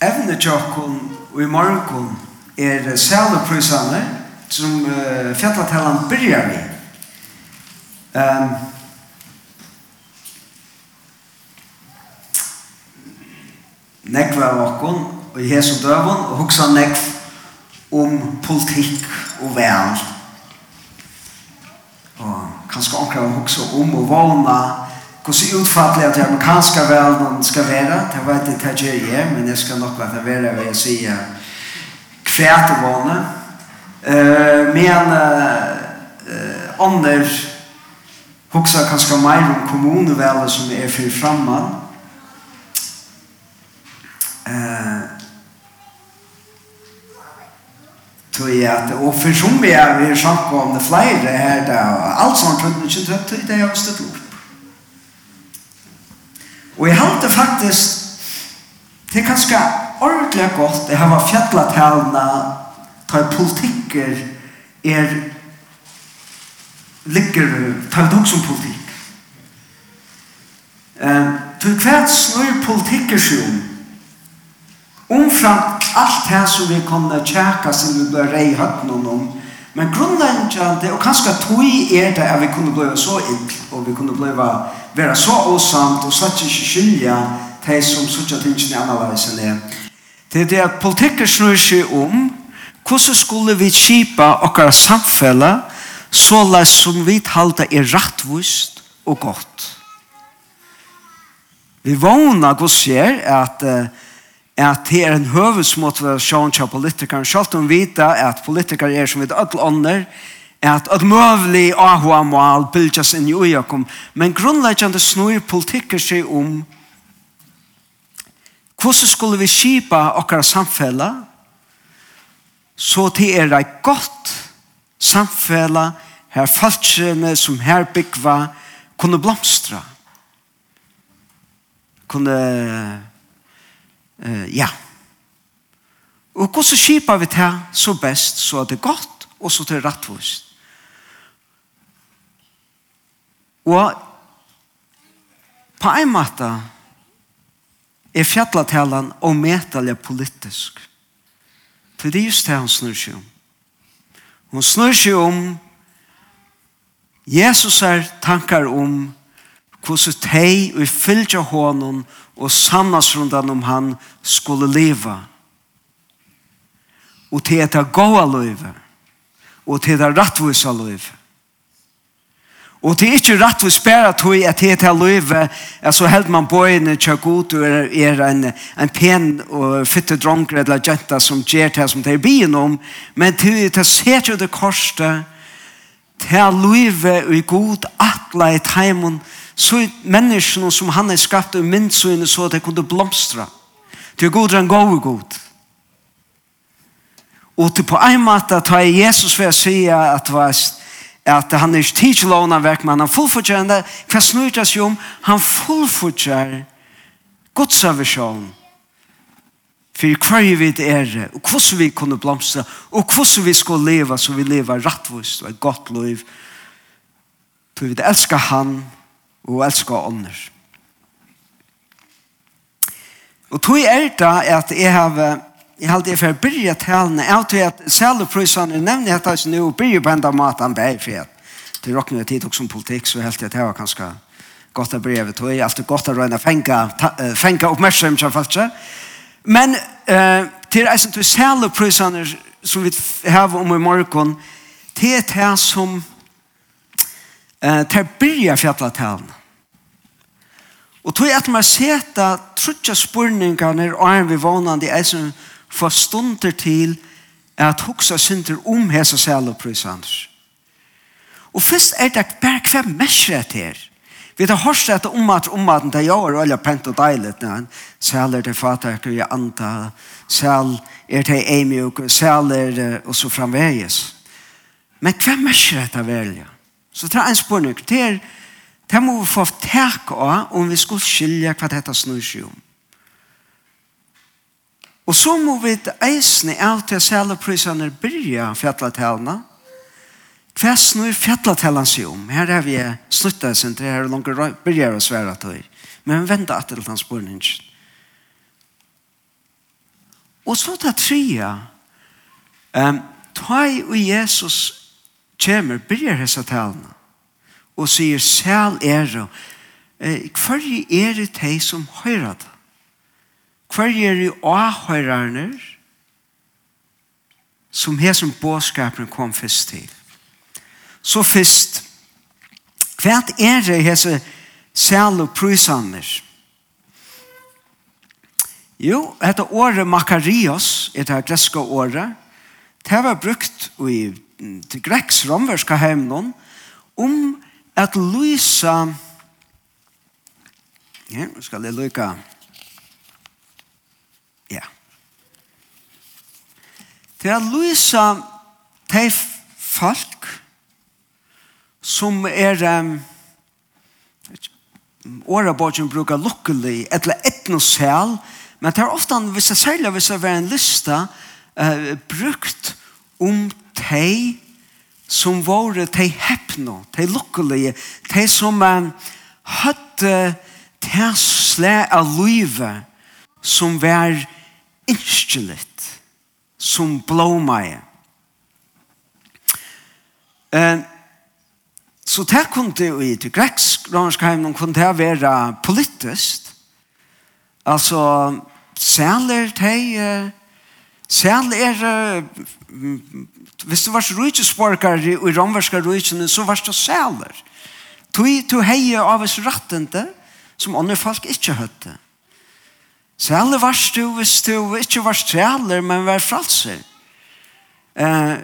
evne tjokken og i morgen er sæleprysene som uh, fjallatellene byrjar vi. Um, nekva av okken og i hese døven og hoksa nekv om politikk og vel. Og kanskje omkring å hoksa om og vana Hvordan utfattelig at det amerikanske velden skal være, det vet jeg ikke jeg er, men jeg skal nok lade være ved å si kvært og vanne. Uh, men uh, ånder hoksa kanskje mer om kommunevelden som er for framman. Uh, tog jeg at, og for som vi er, vi er snakke om det flere her, det er alt som har tøtt, ikke tøtt, det er jo støtt opp. Og jeg halte faktisk det er ganske ordentlig godt det her var fjallatalene tar politikker er ligger ta det også som politikk. Eh, til hvert snur politikker seg om omframt alt det som vi kunne tjekka som vi blir rei høtten om Men grunnleggjande, og kanskje tog er det at vi kunne bli så ill, og vi kunne bli være så åsamt, og slett ikke skylja de som sutja tingene annerledes enn det. Det er det at politikker snur seg om hvordan skulle vi kjipa okkara samfella så la som vi halda er rattvust og godt. Vi vågna hos er at uh, at det er en høvesmotivasjon til politikeren, selv om vi vet at politikere er som vi alle ånder, at at møvlig ahua mål biljas inn i ujakom, men grunnleggjande snur politikker seg om hvordan skulle vi skipa okkara samfella? Så til er det godt samfella her falskjene som her byggva kunne blomstra kunne eh, ja. Og hvordan skipar vi til så best, så er det godt, og så er det rettvist. Og på en måte er fjallatalen og metallet politisk. For det er just det han snur seg om. Hun snur seg om Jesus er tankar om hvordan de og fylgja honom og sannas rundan om han skulle leva. Og til etter gåa løyve, og til etta rattvisa løyve. Og til ikkje rattvis spørre tog at det etta løyve, er så held man bøyene tja god og er, er en, en pen og fytte dronker eller jenta som gjør det som det er byen om, men til etta setje det korset, til løyve og i god atla i taimun, så menneskene som han har skapt og myndsøyene så så at det kunne blomstra. Til god er en god god. Og til på en måte tar jeg Jesus for å si at det var at han er ikke tidslåna verk, men han fullfordgjør det. Hva snur det seg om? Han fullfordgjør Guds avisjon. For hva er vi det er, og hvordan vi kunne blomstre? og hvordan vi skulle leve så vi lever rettvist og et godt liv. For vi elsker han, og elska ånder. Og tog er da at jeg har Jeg har alltid for å byrja talene, jeg tror at selv og sælupryssene nevner dette ikke nå, byrja på enda maten vei, for at det råkner jeg tid også om politikk, så helt jeg det var kanskje godt å byrja ved tog, alltid godt å røyne fenga, fenga oppmerksom, som falt seg. Men eh, til eisen til prøysene som vi har om i morgen, til er det som eh, til byrja fjallatalen. Og tog at man seta trutja spurningarnir og er vi vanandi som for stunder til at hugsa synder om hese sæloprysans. Og først er det bare hva mesret her. Vi tar hørst at om at det gjør alle pent og deilig. Sæl er det fatak og anta, sæl er det eimjuk, sæl er det, og så framvegis. Men hva mesret er velja? Ja Så det er en spørning. Det er, det må vi få tak av om vi skulle skilja hva dette snur seg om. Og så må vi eisne av til seloprisene byrja fjalletalene. Hva snur fjalletalene seg om? Her er vi sluttet sin til her langt byrja å svære til. Men vi venter at det er en spørning. Og så tar tria. Um, ta i Jesus kommer, byrjar hessa talene, og sier, sel er og hver er det de som høyrer det? Hver er det avhørerne som her som bådskapen kom først til? Så først, hva er det hessa sel og prysander? Jo, dette året makarios, er det greska året, det var brukt i til greks romverska heimnon om at lysa ja, skal jeg lyka ja. Til at lysa de folk som er um, årabodgen brukar lukkelig etla etnosel men det er ofta hvis jeg særlig hvis jeg var en lista uh, brukt om um tei som våre, te heppno, te lukkelige, te som man høtte tei slæ av livet som vær innskyllet, som blåmeie. Uh, så det kunne jo i til greksk romersk heim, kunne det være politisk, altså sæler tei, Sel er, hvis du var rujtjesborgar i romverska rujtjene, så var det seler. Tui, tu hei av oss rattende, som andre folk ikke høtte. Sel var du, hvis du ikke var seler, men var fralser. Eh,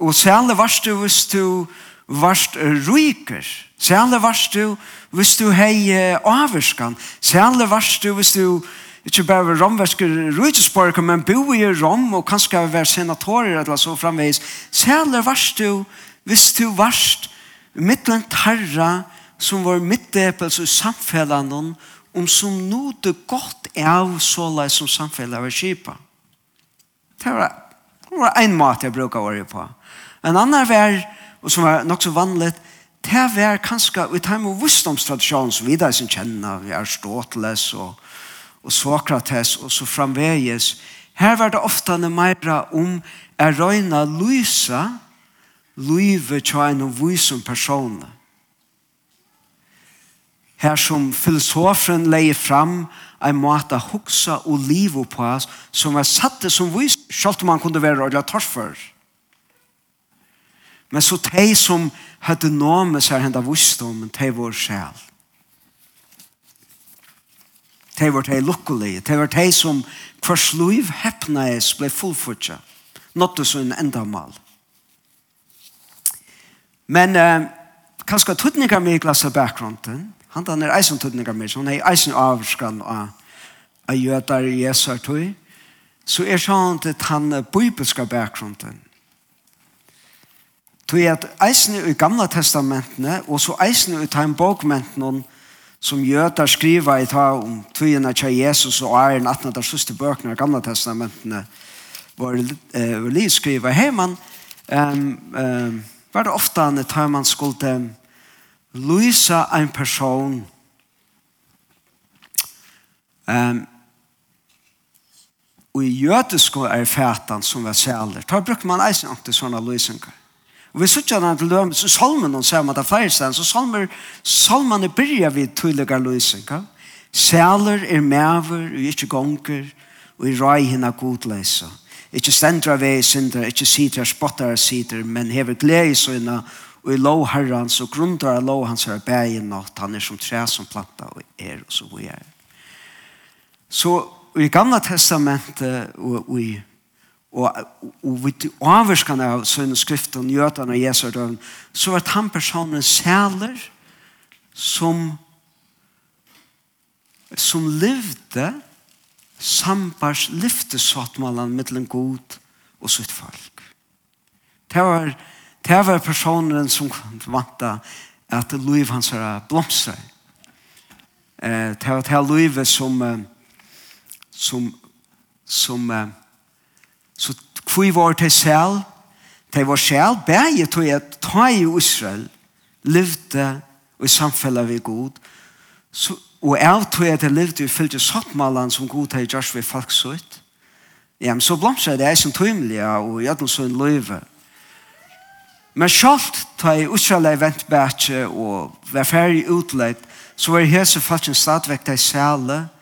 og sel var du, hvis du var rujker. Sel var du, hvis du hei avskan. Sel var du, hvis du Ikke bare være romverske rydgesborger, men bo i rom og kanskje være senatorer eller så framveis. Sæler varst du, hvis du varst mittlen tarra som var mittdepels i samfellene om som nådde godt av såleis som samfellet var kjipa. Det var, det var en måte jeg bruker å være på. En annen var, og som var nok så vanlig, det var kanskje vi tar med visdomstradisjonen som vi da som kjenner, vi er ståtles og og Sokrates og så framveges. Her var det ofte ne meira om er røyna lysa lyve tja en og vysom person. Her som filosofen leier fram en måte hoksa og liv på oss som er det som vys, selv om man kunne være røyla torfer. Men så de som hadde name seg henda visdom, de var sjæl. Det var de lukkelige. Det var de som hver sluiv heppnes ble fullfutja. Nåttu så en enda mal. Men uh, kanskje tøtninger med i av bakgrunden. Han den er eisen tøtninger med, så han er eisen avskan av, av jøder i Jesar tøy. Så er sånn at han bibelska bakgrunden. Tøy at eisen i gamla testamentene, og så eisen i time bokmentene, og som jötar skriva i ta om tøyene til Jesus og æren 18. der siste bøkene av gamla testamentene var eh, litt skriva hei man um, um, var det ofte han tar man skulle um, lysa en person um, og i jødisk er fætan som var sæler ta brukte man eisen til sånne lysinger Og vi sitter han til dem, salmen han sier om at det feirstein, så salmer, salmene byrja vi tullega løsning, ja? Sæler er maver, og ikke gonger, og i rai hina godløse. Ikke stendra vei synder, ikke sider, spottar sider, men hever glede i sønne, og i lov herrens, og grundar av lov hans er bæg i natt, han er som træ som planta, og er og så vi er. Så i gamla testamentet, og i og, og vi avvarskan av sønne skriften, gjøtene og Jesu døven, så var han personen sæler som som levde sambars lyftesottmålen mittelen god og sitt folk. Det var, det var personen som vant at liv hans var blomstre. Det var det livet som som som, eh, Så hvor var det selv? Det var selv bæge til at ta i Israel levde i samfunnet ved Gud så, og av til at jeg levde i fyllte sottmalen som Gud har gjort ved folk så ut. ja, men så blomstret det er som tøymelig, og gjør noe sånn løyve men selv til jeg Israel er vent bæge og var ferdig utleidt så var jeg hese faktisk stadigvæk det sæle og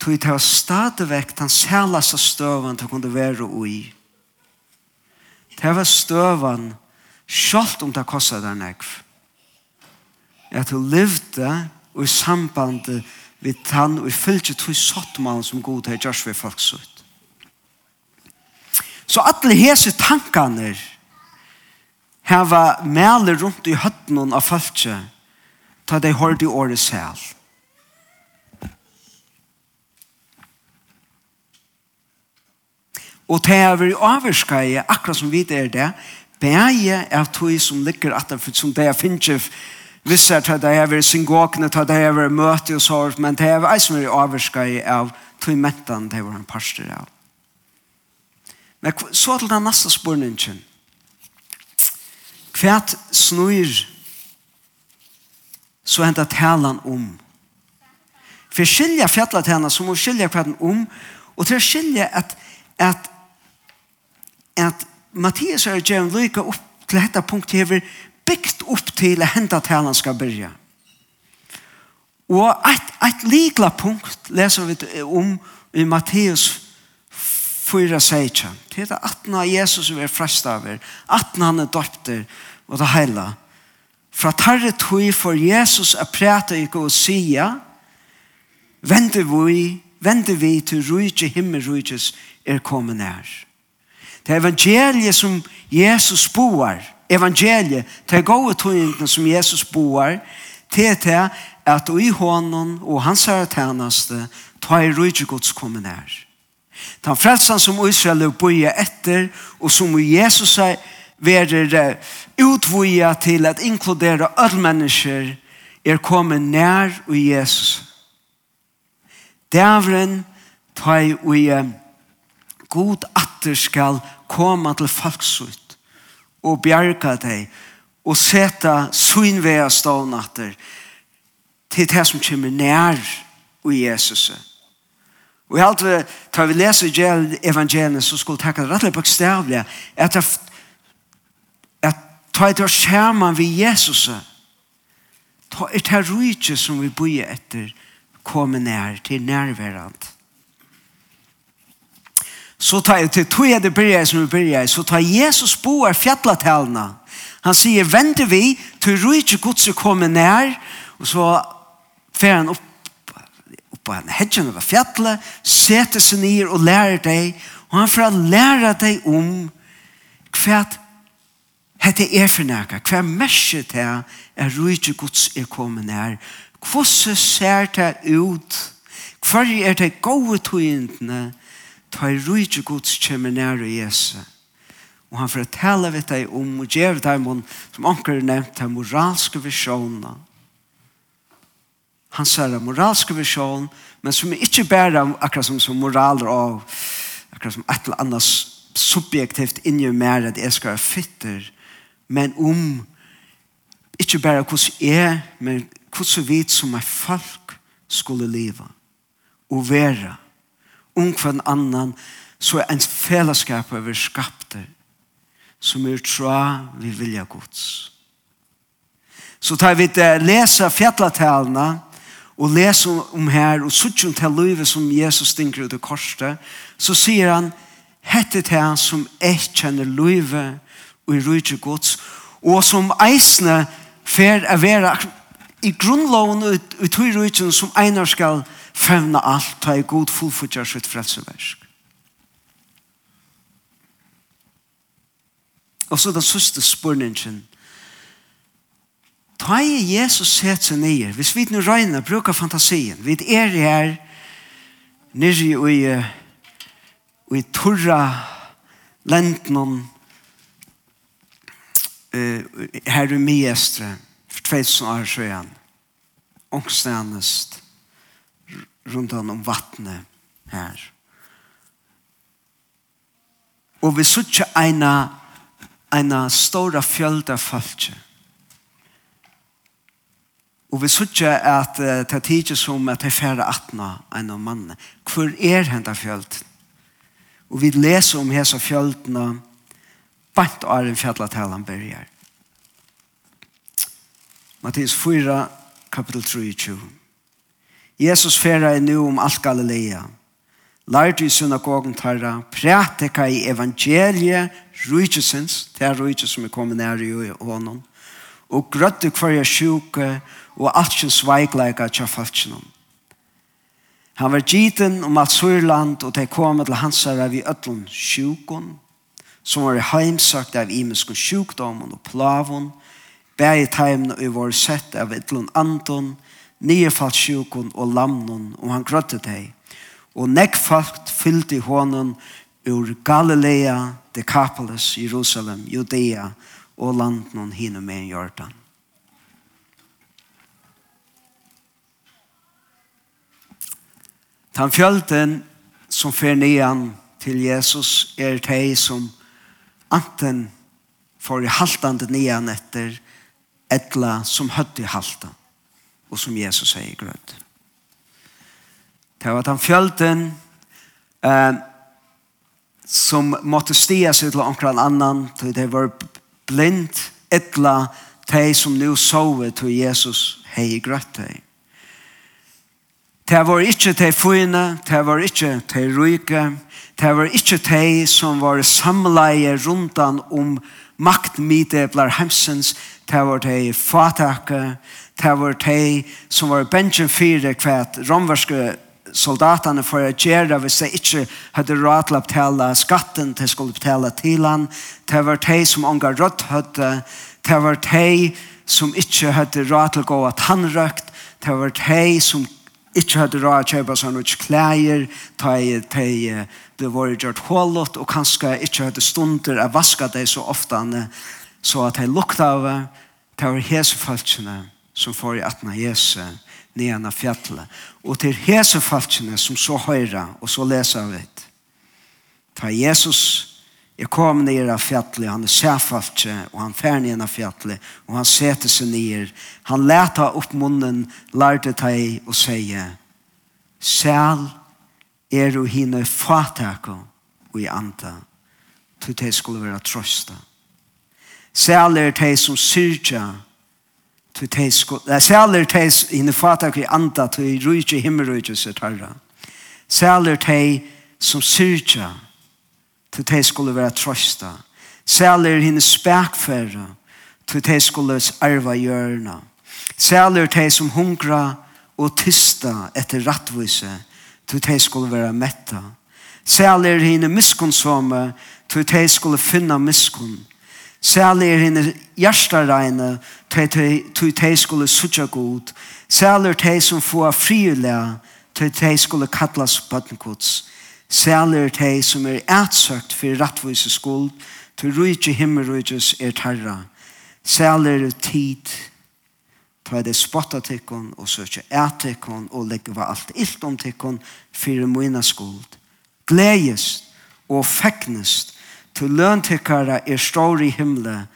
tog det var stadigvæk den sælaste støven til å kunne være ui. Det var støven selv om det kostet den ekv. At du levde og i samband vi tann og i fylgje tog sottmann som god til Josh ved folksutt. Så alle hese tankene hava mæler rundt i høttenen av folket ta de hørte i året selv. Og det er vi avvirskar akkurat som vi er det, bæje er tog som ligger at det, som det er finnes visse at det er vi syngåkene, at det er vi møte og sår, men det er vi som er avvirskar av tog mettan det var en parster av. Men så til den neste spørningen. Hva snur så hentet talan om? For skilja fjallet henne, så må skilja hva den om, og til å skilja at, at at Mattias er gjerne lykke opp til dette punktet hever byggt opp til at henta talen skal byrja. Og et, et likla punkt leser vi om i Mattias 4, 16. Det er at når Jesus er frest av er at når han er døpter og det heila. Fra tarre tog for Jesus er præta ikke og sia, vende vi, vende vi til rujtje himmelrujtjes er kommet nær. Det er evangeliet som Jesus boar, evangeliet, det er gode tøyngene som Jesus boar, til det at i hånden og hans herre tjeneste tar i rydde gods kommet nær. Den frelsen som Israel er bøye etter, og som Jesus er være utvoja til at inkludere alle mennesker, er kommet nær og Jesus. Dævren tar i god atter skal komme til folksut og bjerke deg og seta synvea stån atter til det som kommer nær i Jesus. Og i alt vi, tar vi leser evangeliet, så skulle takka det rettelig bokstavlig at det at ta et år skjermen ved Jesus ta et her rujtje som vi bor etter komme nær til nærværende så tar jag til tog jeg det börjar som det börjar så tar Jesus bo boar fjallatalna han sier, venter vi till rike Guds komme nær, og så fer han opp upp på en hedgen över fjallet sätter seg ned og lærer deg, og han får lære deg om hva hette er for nære, hva mersker det er rydde gods er kommet nær, hvordan ser det ut, hva er det gode tøyendene, ta i rujtje gods kjemmer nær i Jesu. Og han får tale vi deg om og gjør deg om, som anker nevnt, den moralske visjonen. Han sier den moralske visjonen, men som ikke bare akkurat som, som moraler og akkurat som et eller annet subjektivt inni mer at jeg skal være fitter, men om ikke bare hvordan jeg, men hvordan vi som er folk skulle leve og være om hver annan, så er en fellesskap over skapte, som er tra vi vilja gods. Så tar vi til å lese fjettletalene, og lese om her, og suttjon til livet som Jesus stinker ut i korset, så sier han, hette til han som eit kjenner livet og i rydde gods, og som eisne fer å være i grunnloven og i tog rydden som einar skal gjøre, fevna alt, ta i god fullfutjar sitt frelseversk. Og så den søste spurningen. Ta i Jesus set seg nye. Hvis vi nu røyner, bruker fantasien. Vi er her nere i, i torra lenten uh, her i Miestre for 2000 år siden. Ångstenest rundt om vattnet her. Og vi suttje eina, eina stora fjölda falskje. Og vi suttje at uh, det tidsi som at det færre atna enn om mannen. Hvor er henda fjöld? Og vi leser om hesa fjöldna bant og er en fjallatælan berger. Mattis 4, kapitel 23. Jesus færa i nu om alt Galilea. Lærte i synagogen tarra, prætika i evangelie, rujtjesens, det er rujtjes som er kommet nær i hånden, og grøtte kvarja sjuke og alt sin sveikleika tja falskjennom. Han var giten om alt Sørland, og de kom til hans herre vi ødlund sjukon, som var heimsagt av imenskon sjukdomen og plavon, bæg i teimen og var sett av ødlund anton, og nyefalt sjukon og lamnon, og han grøtte deg. Og nekfalt fyllte hånden ur Galilea, Decapolis, Jerusalem, Judea og landnon hinne med Jordan. Tan fjölden som fer nian til Jesus er teg som anten får i haltande nian etter etla som høtt i haltan og som Jesus sier grønt. Det var at han fjølten eh, som måtte stia seg til omkran annan, til det var blind, etla, de som nu sove til Jesus hei grøtt deg. Det var ikke de fyrene, det var ikke de ryke, det var ikke de som var samleie rundt om maktmideblar hemsens, det var de fatake, det var de som var bensjen fire kvart romverske soldatene for å gjøre hvis de ikke hadde råd til å betale skatten de skulle betale til han. Det var de som unga rødt hadde. Det var de som ikke hadde råd til å gå at han røkt. Det var de som ikke hadde råd til å kjøpe sånn ut klær. De ble vært gjort hålet og kanskje ikke hadde stunder å vaske det så ofte så at de lukta av det Det var hese folkene som får i atna Jesu nedan av fjallet. Og til hese falskene som så høyre og så lesa vi det. Ta Jesus er kom ned av fjallet, han er særfalske, og han fær ned av fjallet, og han seter seg ned. Han leta opp munnen, lærte teg og sier, Sæl er du hine fatako og i anta, til det skulle være trøsta. Sæl er teg som syrtja, til teis sko, det er sæler teis inne i anta til rujtje himmerujtje sitt herra. Sæler teis som syrja til teis skulle være trøsta. Sæler hinne spekferra til teis skulle arva hjørna. Sæler teis som hungra og tysta etter rattvise til teis skulle være metta. Sæler hinne miskunnsomme til teis skulle finna Særlig er henne hjertaregne til de skulle suttje god. Særlig er de som får friulega til de skulle kattlas bøttenkots. Særlig er de som er ætsøkt for rettvise skuld til rujtje himmelrujtjes er tarra. Særlig er tid på det spotta tikkon og søkje ætikkon og legge var alt ilt om tikkon for mine skuld. Gledes og fegnest til løntekara er stor i himle,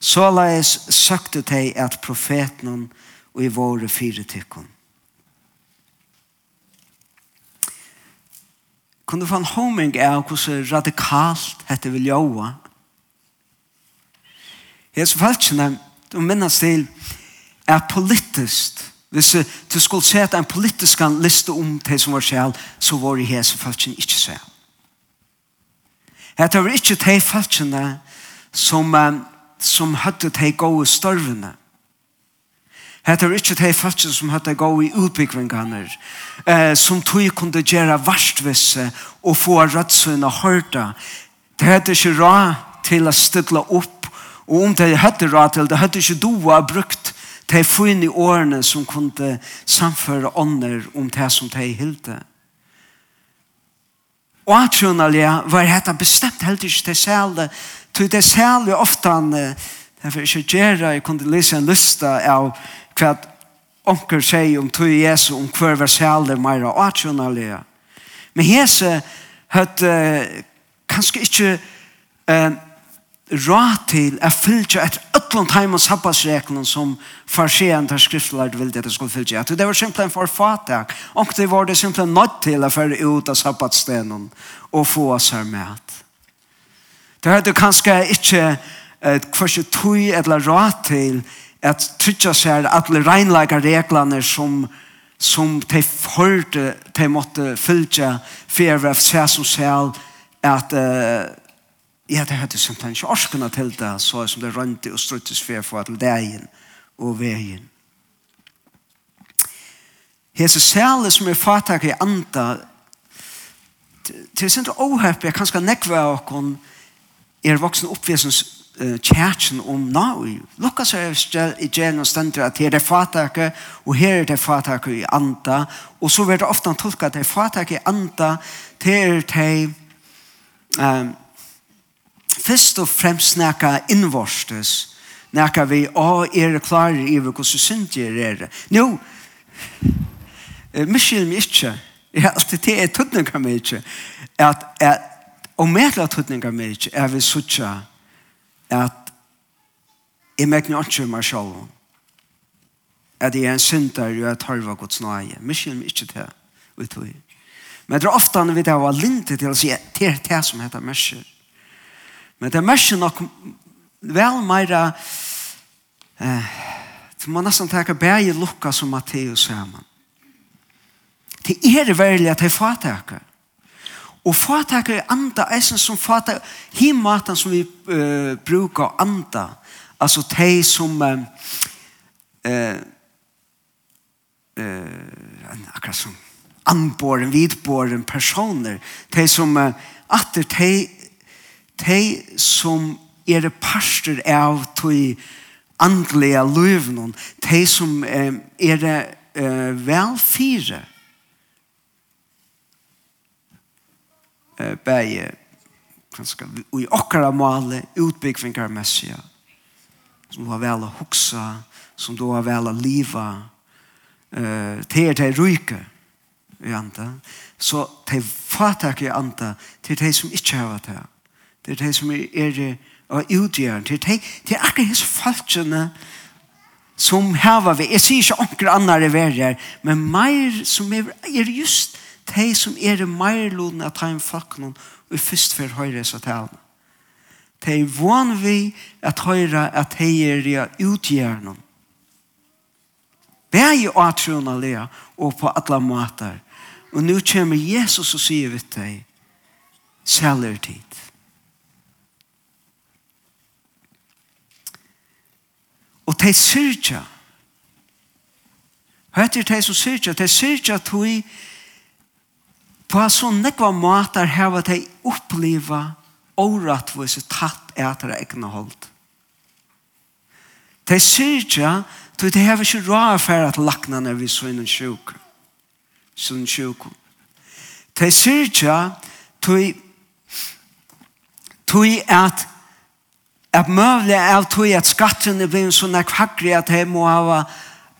så laes søkte tei at profeten og i våre fire tykkon. Kan du få en homing av hvordan radikalt dette vil gjøre? Jeg så falskene, du minnes til, er politisk. Hvis du skulle se at en politisk liste om det som var selv, så var det her som falskene ikke selv. Hetta var ikkje tei falskjene som, som hadde tei gode størvene. Hetta var ikkje tei falskjene som hadde gode utbyggvingene, eh, som tog kunde gjøre varstvisse og få rødsøyne hørta. Det hadde ikkje råd til å stille opp, og om det hadde råd til, det hadde ikkje doa brukt de fine årene som kunde samføre ånder om det som de hilde og atjonalega var hetta bestemt helt ikke til sæle til det sæle oftan derfor ikke gjerra jeg kunne lese en lista av hva onker sier om tog Jesu om hver var sæle meira atjonalega men hese høtt uh, kanskje ikke uh, råd til å fylle et øtlånt heim og sabbatsreknen som farseien til skriftlærd ville at det skulle fylle. At det var simpelthen for fatak. Og det var det simpelthen nødt til å føre ut av sabbatsstenen og få oss her med. Det hadde kanskje ikke et kvarsi tui eller råd til at trytja seg alle reinleika reglene som som de førte, de måtte fylle for å se som selv at uh, Jeg hadde hatt det ikke orskene til det, så som det rønte og struttes for for at dagen og veien. Hese sæle som er fatak i anda, til sin åhøp, jeg kan skal nekve av åkken, er voksen oppvisens kjærtsen om nau. Lukas er i gjen og stendere at her er fatak og her er det fatak i anda, og så vil det ofte tolka at det fatake i anda, til er det um, først og fremst snakka innvorstes, snakka vi, å, er klare i hvordan synd jeg er. Nå, miskyld meg ikke, Ja, alltid det er tøtninga meg ikke. At, at, og medla tøtninga meg ikke er vi suttja at jeg megna ikke meg selv at jeg er en synder og jeg tar hva gods nøye. Miskyld meg ikke til utover. Men det er ofte når vi tar var lintet til å si det er det som heter miskyld. Men det er mest nok vel mer eh, som man nesten tenker bæge lukka som Matteus sammen. Det er veldig at jeg fattaker. Og fattaker er andre eisen som fattaker himaten som vi uh, brukar andre. Altså de som uh, uh, uh, akkurat som anbåren, vidbåren personer. De som uh, atter de de som er parster av tog andlige løvnån, de som eh, er eh, vel fire, eh, bæge, kanskje, og i okkara male, utbyggvingar messia, som du har vel å huksa, som du har vel å liva, eh, til er te ryke, i anta, så te fatak i anta, til de som ikke har det Det er det som er og utgjørende. Det er, det er akkurat hans falskene som hava vi. Jeg sier ikke onker annar i verden, men mer som er, er just de som er mer loden at han falkene og først for høyre så talene. De er van vi at høyre at de er det utgjørende. Bæg i åtrona det og på alle måter. Og nå kommer Jesus og sier vi til deg, selger tid. Og de syrja. Hva er de som syrja. De syrja tog på så nekva matar heva de oppliva åratvise tatt etter egna hold. De syrja tog de heva ikke råd for at lakna når vi så innan sjuk. Sånn sjuk. De syrja tog tog at at møvlig er tog at skatten er blevet så nekk at jeg må ha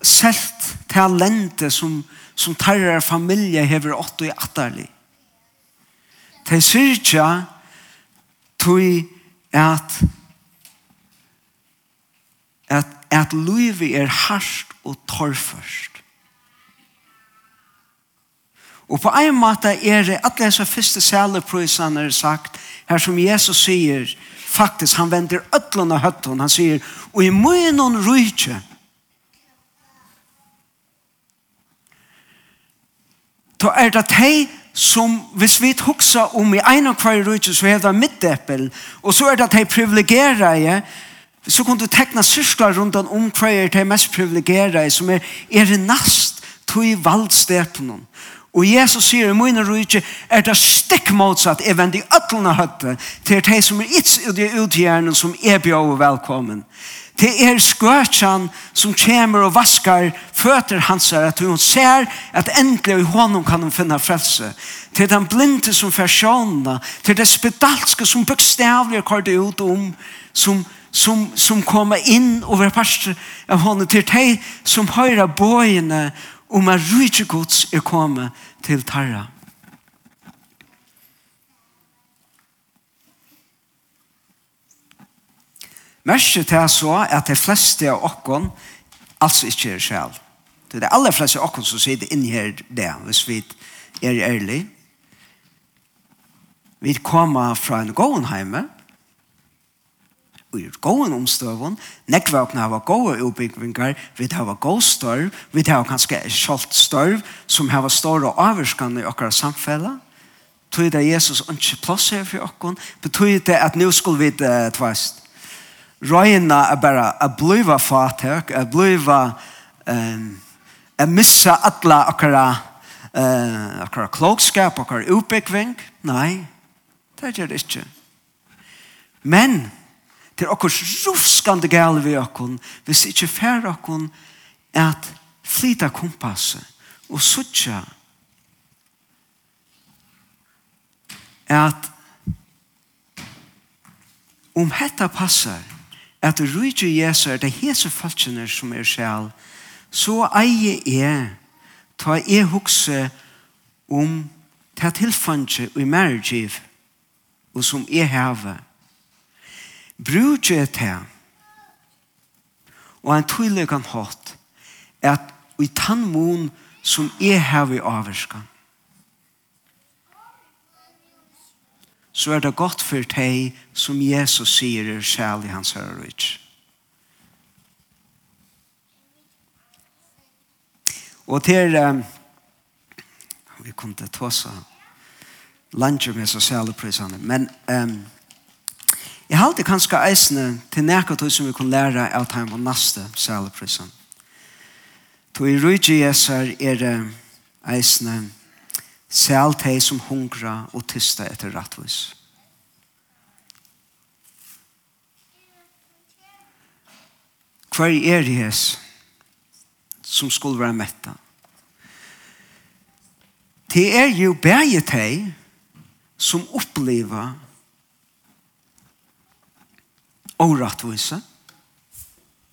selt talentet som, som tarrer familie hever åtto i atterlig. Det sier ikke tog at at, at livet er hardt og torrførst. Og på en måte er det alle disse første sæleprøysene er sagt, her som Jesus sier, faktisk, han vender ötlun av høtten, han sier, og i munnen rujtje, då er det de som, hvis vi huksa om i ein av hver rujtje, så er det middeppel, og så er det de privilegere, så kan du tekna sysklar rundt om hver er de mest privilegere, som er, er nast, tog valdstepen, og Og Jesus sier i mine rydde, er det stikk motsatt er vendig øtlende høtte til de som er ikke ut i utgjernen som er bjør velkommen. Det er skøtjan som kommer og vaskar føtter hans her at hun ser at endelig i honom kan hun finne frelse. Til den blinde som fer til det spedalske som bøkstavlig kort ut om, som, som, som kommer inn over være parster av honom, til de som høyra bøyene om at rydde gods er kommet til tarra. Mersi til så at de fleste av okken altså ikke er sjæl. Det er de aller fleste av okken som sitter inn her det, hvis vi er ærlig. Vi kommer fra en gåenheime, i gåen omstøven, nekvåkene har gode utbyggvinger, vi har god størv, vi har kanskje kjølt størv, som har større avvirkene i akkurat samfunnet. Betyr det Jesus ikke plass her for okken? Betyr det at nå skulle vi det tvast? Røyene er bare å blive fatøk, å blive å missa alle akkurat uh, akkurat klokskap, akkurat utbyggving. Nei, det gjør det ikke. Men til er okkur ruskande gale vi okkur hvis ikkje fer okkur at flyta kompasset og suttja at om hetta passar at rujtje Jesu er det hese falskjene som er sjal så eie er ta e hukse om ta tilfanje og i mergiv og som jeg hever Brúdje er til og en tydelig kan hatt at i tannmån som er her i avvarskan så er det godt for deg som Jesus sier er kjærlig hans høyrøyts. Og til um, vi kunne ta Tåsa lunsje med så særlig prisene men um, Jeg halte kanskje eisene til nekka tog som vi kunne lære av time og naste saleprisen. To i rujtje jesar er eisene sal teg som hungra og tysta etter rattvis. Hver er det jes som skulle være metta? Det er jo bæge teg som opplever og rattvise,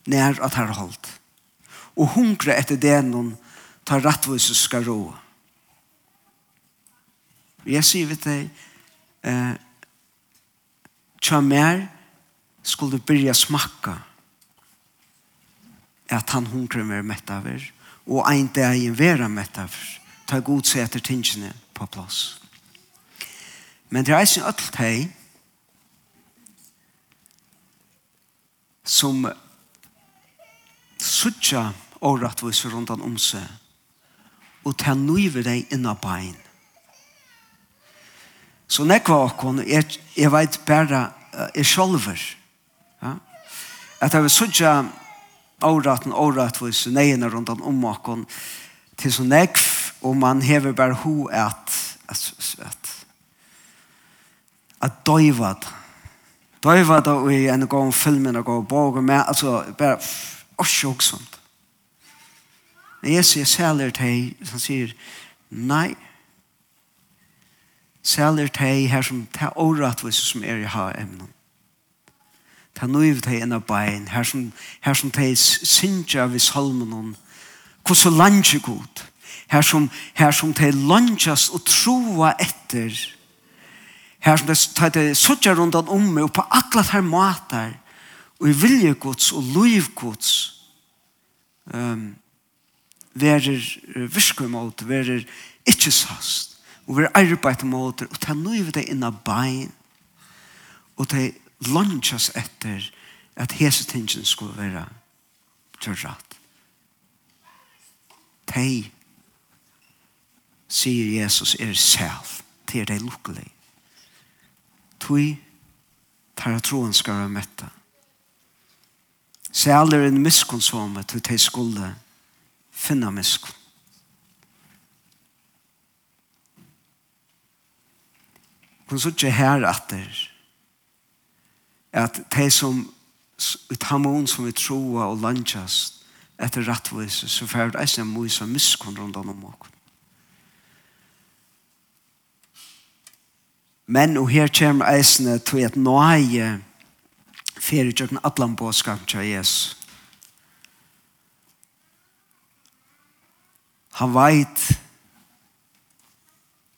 nær at her holdt. Og hunkre etter det noen tar rattvise skal råa. Jeg sier vi til eh, tja mer skulle du byrja smakka at han hunkre mer mettaver og ein dag vera mettaver ta god se etter tingene på plass. Men det er eisen öll teg som suttja åretviser rundt om seg, og ta nøyve deg inna bein. Så nekva okkon, jeg, jeg veit bare, jeg sjolver. Ja? At jeg vil suttja åraten, åretvis, neina rundt om okkon, til så nekv, og man hever bare ho at, at, at, at, at døyvad, Da jeg var da i en gang filmen og gav bog med, altså bare og sjokk sånt. Men jeg sier særlig til han sier, nei, særlig til her som tar åretvis som er i ha emnen. Ta nøyv til en av bein, her som, her som til sinja ved salmen, hvor så landje god, her som, her som til landjas og troa etter, Her som det tar det suttja rundan om meg og på alla her matar og i viljegods og loivgods um, verer viskumot, verer ikkje sast og verer arbeid mot og ta noiv det inna bein og ta lunchas etter at hese tingen skulle være tørrat. Tei, sier Jesus, er selv, til deg lukkelig tui tar at troen skal være møtta. metta. er en miskunnsomme til te skulle finna miskunn. Kun så ikke her at det at de som ut hamon som vi troa og landjast etter rattvise så færd eisen mye som miskunn rundt om åkken. Men og her kommer eisene til at nøye fyrir tjøkken atlan båskap til Jesus. Han veit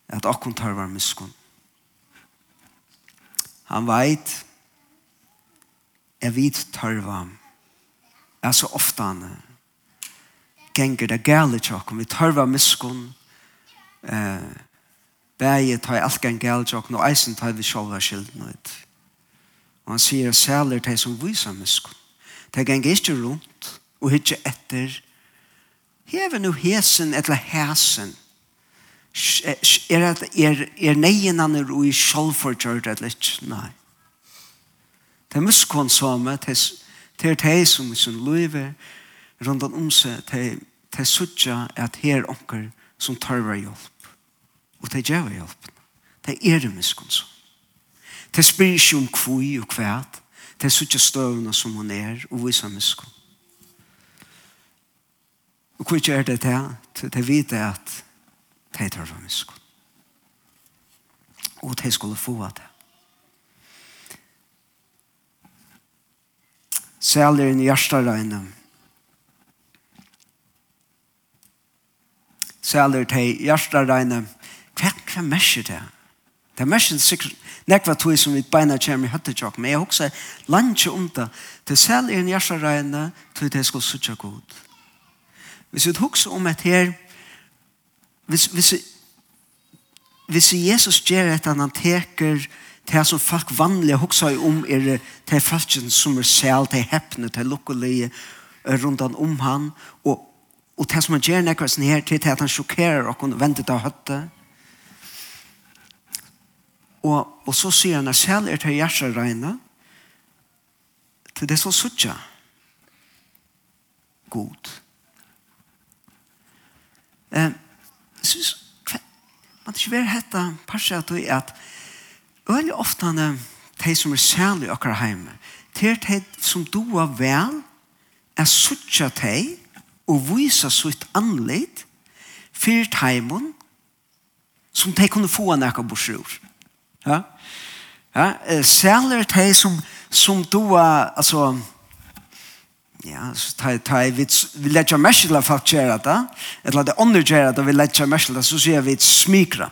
at akkon tar var miskun. Han veit jeg vit tar var er så ofta han genger det gale tjøkken vi tar var miskun eh, Bæje tar alt gang galt og nå eisen tar vi sjåla skilden ut. Og han sier at sæler til som viser miskunn. Det gang ikke rundt og ikke etter. Hever nu hesen eller hesen. Er, at, er, er neien han er ui sjålforgjørt eller ikke? Nei. Det er miskunn som er det er det som er sin løyve rundt om seg det er suttja at her onker som tarver hjelp. Og det gjør jeg hjelpen. Det er det miskunnsam. Det spyr ikke om kvui og kvæt. Det er ikke støvende som hun er, og viser miskunn. Og hva gjør det til? Det vet jeg at det tar det miskunn. Og det skulle få av det. Sæleren i hjertaregnet Sæler til hjertaregne Hva, hva merker det? Det merker sikkert nekva tog som vi beina kommer i høttetjokk, men jeg husker landje om det. Det selv er en hjertaregne til det skal suttje god. Hvis vi husker om et her, hvis, hvis, hvis Jesus gjør et han teker det som folk vanlige husker om er det folk som er selv, det er heppne, det er lukkelige rundt om han, og, og det som han gjør nekker sånn her til det at han sjokkerer og venter til å høtte, Og, og så sier han at selv er til hjertet regnet, til det som suttja god. Eh, synes, man ikke vil hette parset at det er at veldig ofte de som er særlig akkurat hjemme, til de som du er vel, er suttja de og viser sitt anledd for teimen som de kunne få en ekka borsjord. Ja? Ja, særlig de som, som du er, altså, ja, så tar ta, vi, vi letja mersla folk gjør det, eller det andre gjør det, vi letja mersla, så sier vi smikra.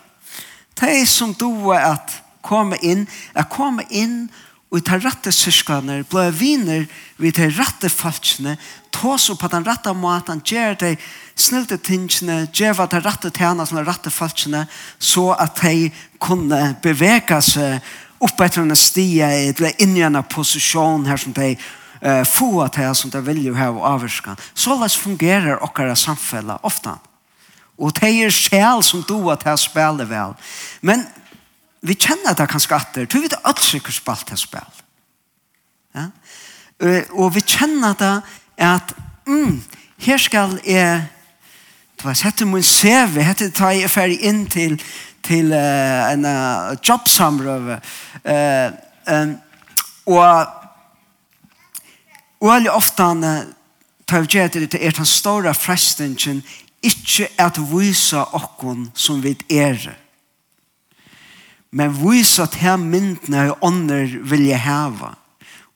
De som du er at komme inn, at komme inn og i tar rette syskaner, blå viner vi tar rette falskene, ta så på den rette maten, gjør de snilte tingene, gjør vad de rette tjener som de rette falskene, så at de kunne bevege seg opp etter en stia, eller inn i en posisjon her som de uh, få att det som de vil jo ha og avskan. Så läs fungerar och okkara samfella ofta. Og det er själ som du at det spiller vel. Men vi kjenner det kanskje atter, tror vi det alt sikkert spalt det spil. Ja? Og vi kjenner det at, mm, her skal jeg, du vet, hette min CV, hette ta jeg ferdig inn til, til uh, en uh, jobbsamrøve, uh, um, og Og veldig ofte han tar vi gjerne til er den store frestingen ikke at vise okken som vi er men vise at her myndene og ånder vilje heve,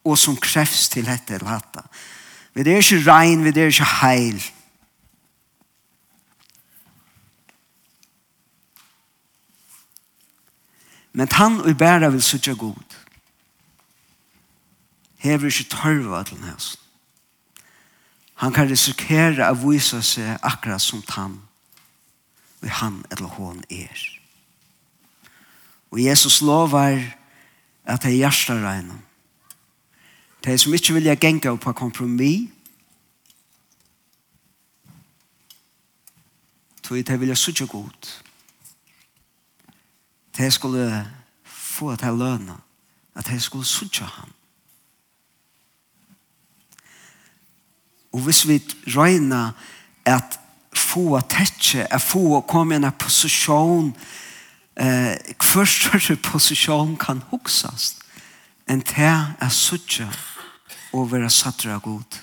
og som krefts til dette eller dette. Vi er ikke rein, vi er ikke heil. Men han og bæra vil sutja god. Hever ikke tørva til hans. Han kan risikere å vise seg akkurat som han, og han eller hon er. Og Jesus lovar at det er hjertet regner. Det er som ikke vil vilja genga på kompromis. Tog det jeg sutja godt. Det skulle få at det løna. At det skulle sutja ham. Og hvis vi regner at få tetje, at få komme i en posisjon til eh, hver større posisjon kan huksast enn til er suttje og være sattere av god.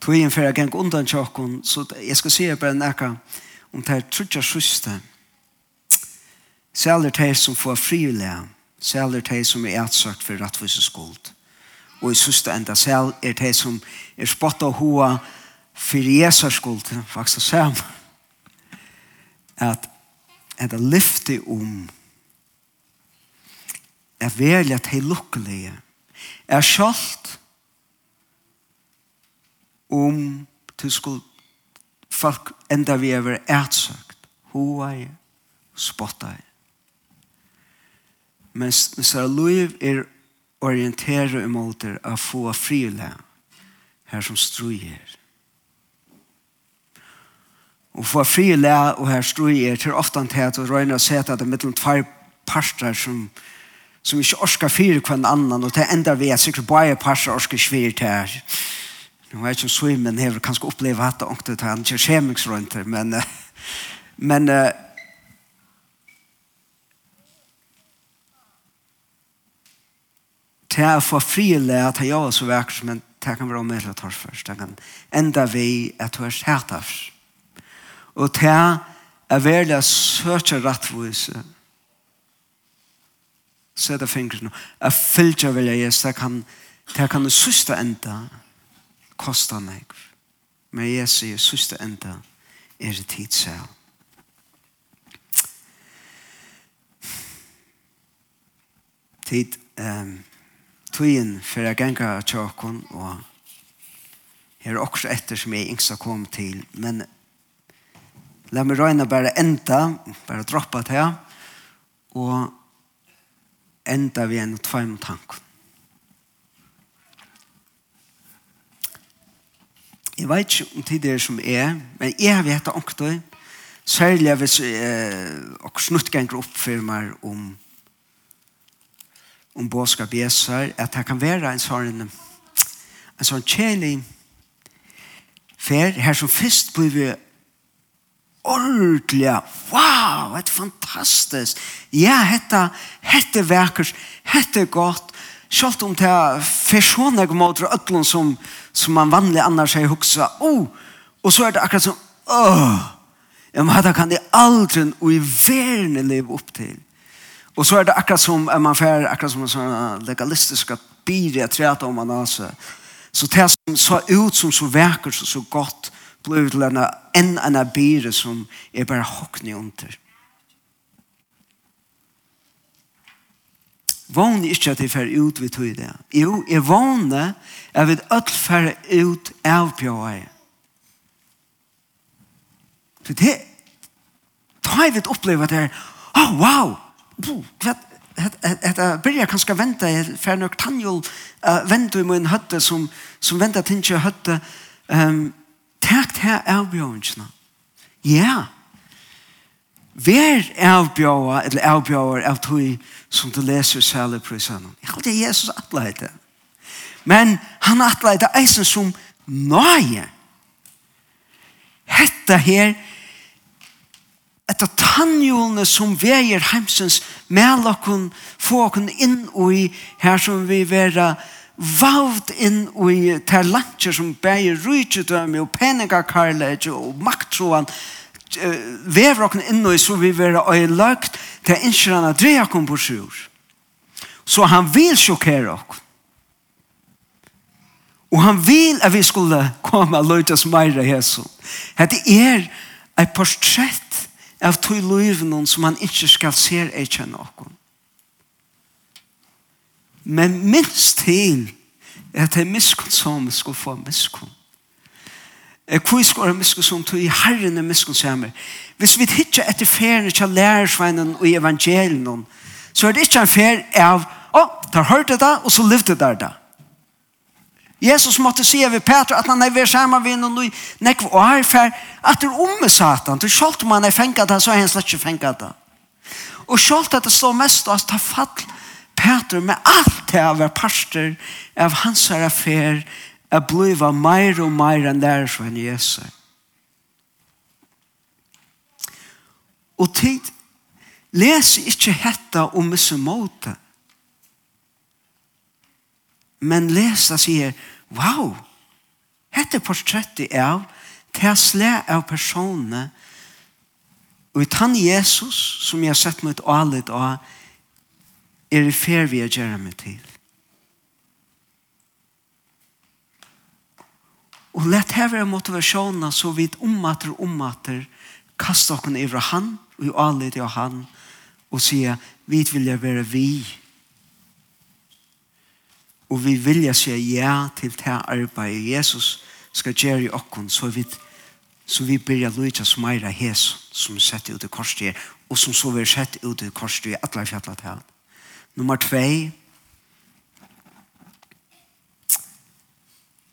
Togjen for jeg gikk undan tjokken, så jeg skal si bare nekka om det er trutja sjuste. Sæler de som får frivillige, sæler de som er etsøkt for rettvise skuld. Og i sjuste enda sæl er de som er spott av hoa for Jesu skuld, faktisk sammen at at det lyfte om er velja at hei lukkelige er kjalt om til skuld folk enda vi er ætsøkt hoa spotta men så liv er orienteret imot er å få frile her som struer Og for fri og her strøy er til han til at røyne og sete at det er mellom tvær parter som, som ikke orsker fire hver annan og det enda vi er sikkert bare parter orsker svir til her. Nå vet ikke om svimmen hever kanskje oppleve hatt og ångte til han ikke skjemingsrøynter, men, men uh, Det er for frile at jeg er så vekkert, men det kan være om å ta først. Det kan enda vi at du er sæt først og ta er så er det seta fingrene er fylgja velja Jesus det kan, det kan det søste enda koste meg men Jesus sier søste enda er det tid selv tid um, tøyen for jeg ganger tjåkon og her er også etter som jeg ikke kom til men La meg røyne bare enda, bare droppe til her, og enda vi en og tveim tank. Jeg vet ikke om tid tider som er, men jeg vet det ångtøy, særlig hvis eh, og snuttganger oppfirmer om om båskap Jesu, at det kan være en sånn en sånn kjelig fer, her som først blir vi ordentlig, wow, det er fantastisk, ja, hette, hette verker, hette godt, selv om det er personer mot øtlen som, som man vanlig annars har huksa, oh, og så er det akkurat sånn, åh, ja, men dette kan jeg aldri og i verden leve opp til. Og så er det akkurat som, er man fer, akkurat som en sånn legalistisk byrje, tredje om man altså, så det som så ut som så verker, så så godt, blev til en enn en byre som er bare hokkne under. Vågne ikke at jeg fer ut vi tog det. Jo, jeg vågne at vi alt fer ut av pjøy. Så det, da jeg vil oppleve det er oh, wow, hva, Det byrja kanska venta jeg för nok tanjul uh, vänta i min hötte som, som vänta venta tinsja høtte um, Takt her avbjørnsene. Ja. Vær avbjørn, eller avbjørn av tog som du leser særlig på sønnen. Jeg halte Jesus atleite. Men han atleite eisen som nøye. Hette her etter tannhjulene som veier heimsens med okken, få okken inn og i her som vi vera vavd inn i ter lantjer som bæger rujtjødømme og peningakarlæg og makttroan vever okken inn i så vi vera øy lagt til innskjørende at dreja på sjur. Så han vil sjokkere okken. Og han vil at vi skulle komme og løyte løytas meira Jesu. det er et portrett av tog løyvnen som han ikke skal se er kjenne okken. Men minst til er at det er miskunn som vi skal få miskunn. Hvor skal være miskunn som tog i herren er miskunn samer. Hvis vi hittar etter ferien til lærersveinen og evangelien, så er det ikke en fer av, å, oh, der hørte det, da, og så levde det da. Jesus måtte si ved Peter at han er ved sammen med noen nekv og er for at det er om med satan. Det er selv om han er fengt det, så er han slett ikke fengt det. Og selv at det står mest av at det fall Peter med alt det av parster av hans her affær er blivet mer og mer enn der for en Jesus. Og tid läs ikke hetta om misse måte Men läs det säger wow hette portrettet av Tesla av personene Og i tann Jesus som jeg har sett mot alit og er i fer vi er gjerne meg til. Og lett hever være motivasjonen så vidt ommater og ommater kast okken over han og i alit av han og sier vi vilja være vi og vi vilja sier ja til det arbeidet Jesus skal gjøre i okken så vidt så vi byrja lytja som eira hes som sett ut i korset og som så vi sett ut i korset i atleifjallat her Nummer 2.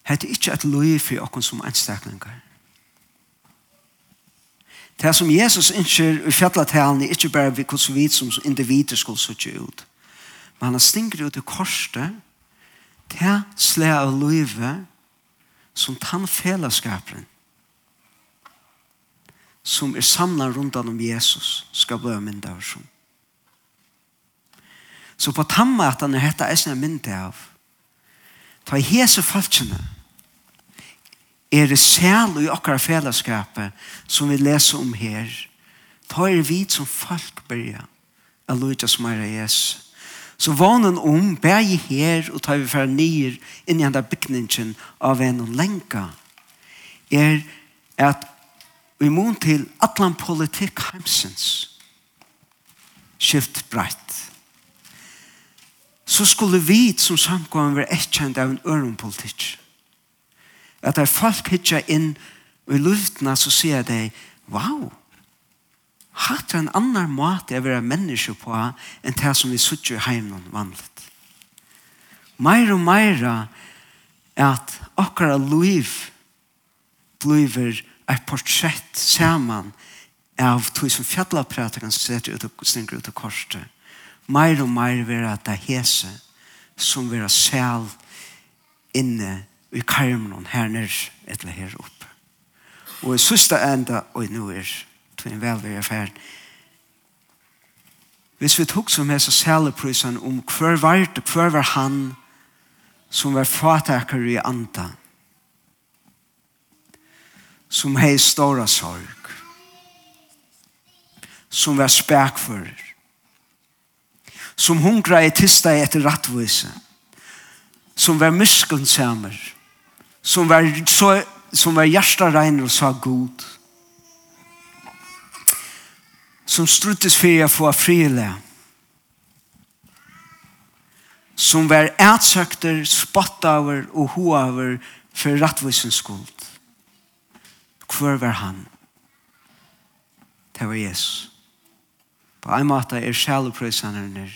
Hette ikkje et loiv for okken som anstaklingar. Det som Jesus innskjer i fjallatalen er ikke bare vi hvordan vi som individer skulle suttje ut. Men han stinger ut i korset til slæ av løyve som tann fellesskapen som er samlet rundt om Jesus skal bli mynda av sånn. Så på tammatan er hetta eisen er myndi av. Ta i hese falskjene er det sel i okkar fellesskapet som vi leser om her. Ta er vi som folk byrja av Luja som er Jesus. Så vanen om bæg her og ta vi fra nyer inn i enda bygningen av en og lenka er at vi mån til atlan politikk heimsens skift breit så skulle vi som samkommer være etkjent av en ørenpolitikk. At der folk hittar inn i luftene så sier de, wow, hatt en annan måte å være menneske på enn det som vi sitter i heimen vanligt. Mer og mer er at akkurat liv blir et portrett sammen av tog som fjallapratikan setter ut og sninger ut av korset mer og mer vera det hese som vera selv inne i karmen her nere eller her oppe. Og i sista enda, og nå er det en velvære affær, hvis vi tok som hese seleprysene om hver var det, hver var han som var fatakere i anta, som hei stora sorg, som var spekfører, som hungra i tista etter rattvise, som var muskelsamer, som var, så, som var hjertareiner og sa god, som struttes for å få frile, som var ætsøkter, spottaver og hoaver for rattvisens skuld. Hvor var han? Det var Jesus. På en måte er sjæleprøysene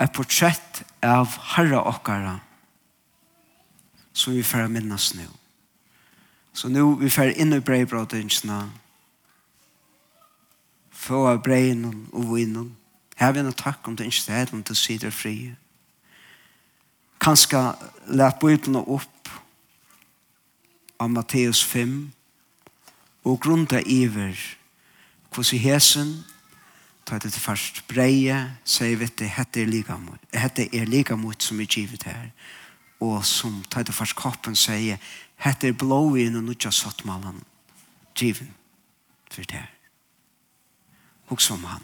et portrett av herre okkara som vi får minnes nå. Så nå vi får inn i breibrådingsene få av breinen og vinen her vil jeg takke om det ikke er den til sider fri kanskje lær bøyden opp av Matteus 5 og grunnet iver hvordan hesen ta det til først breie, sier vi det, hette er like mot, hette er like mot som er givet her, og som ta det først koppen sier, hette er blå i og nødja satt malen. Givet for det her. Hoks om han.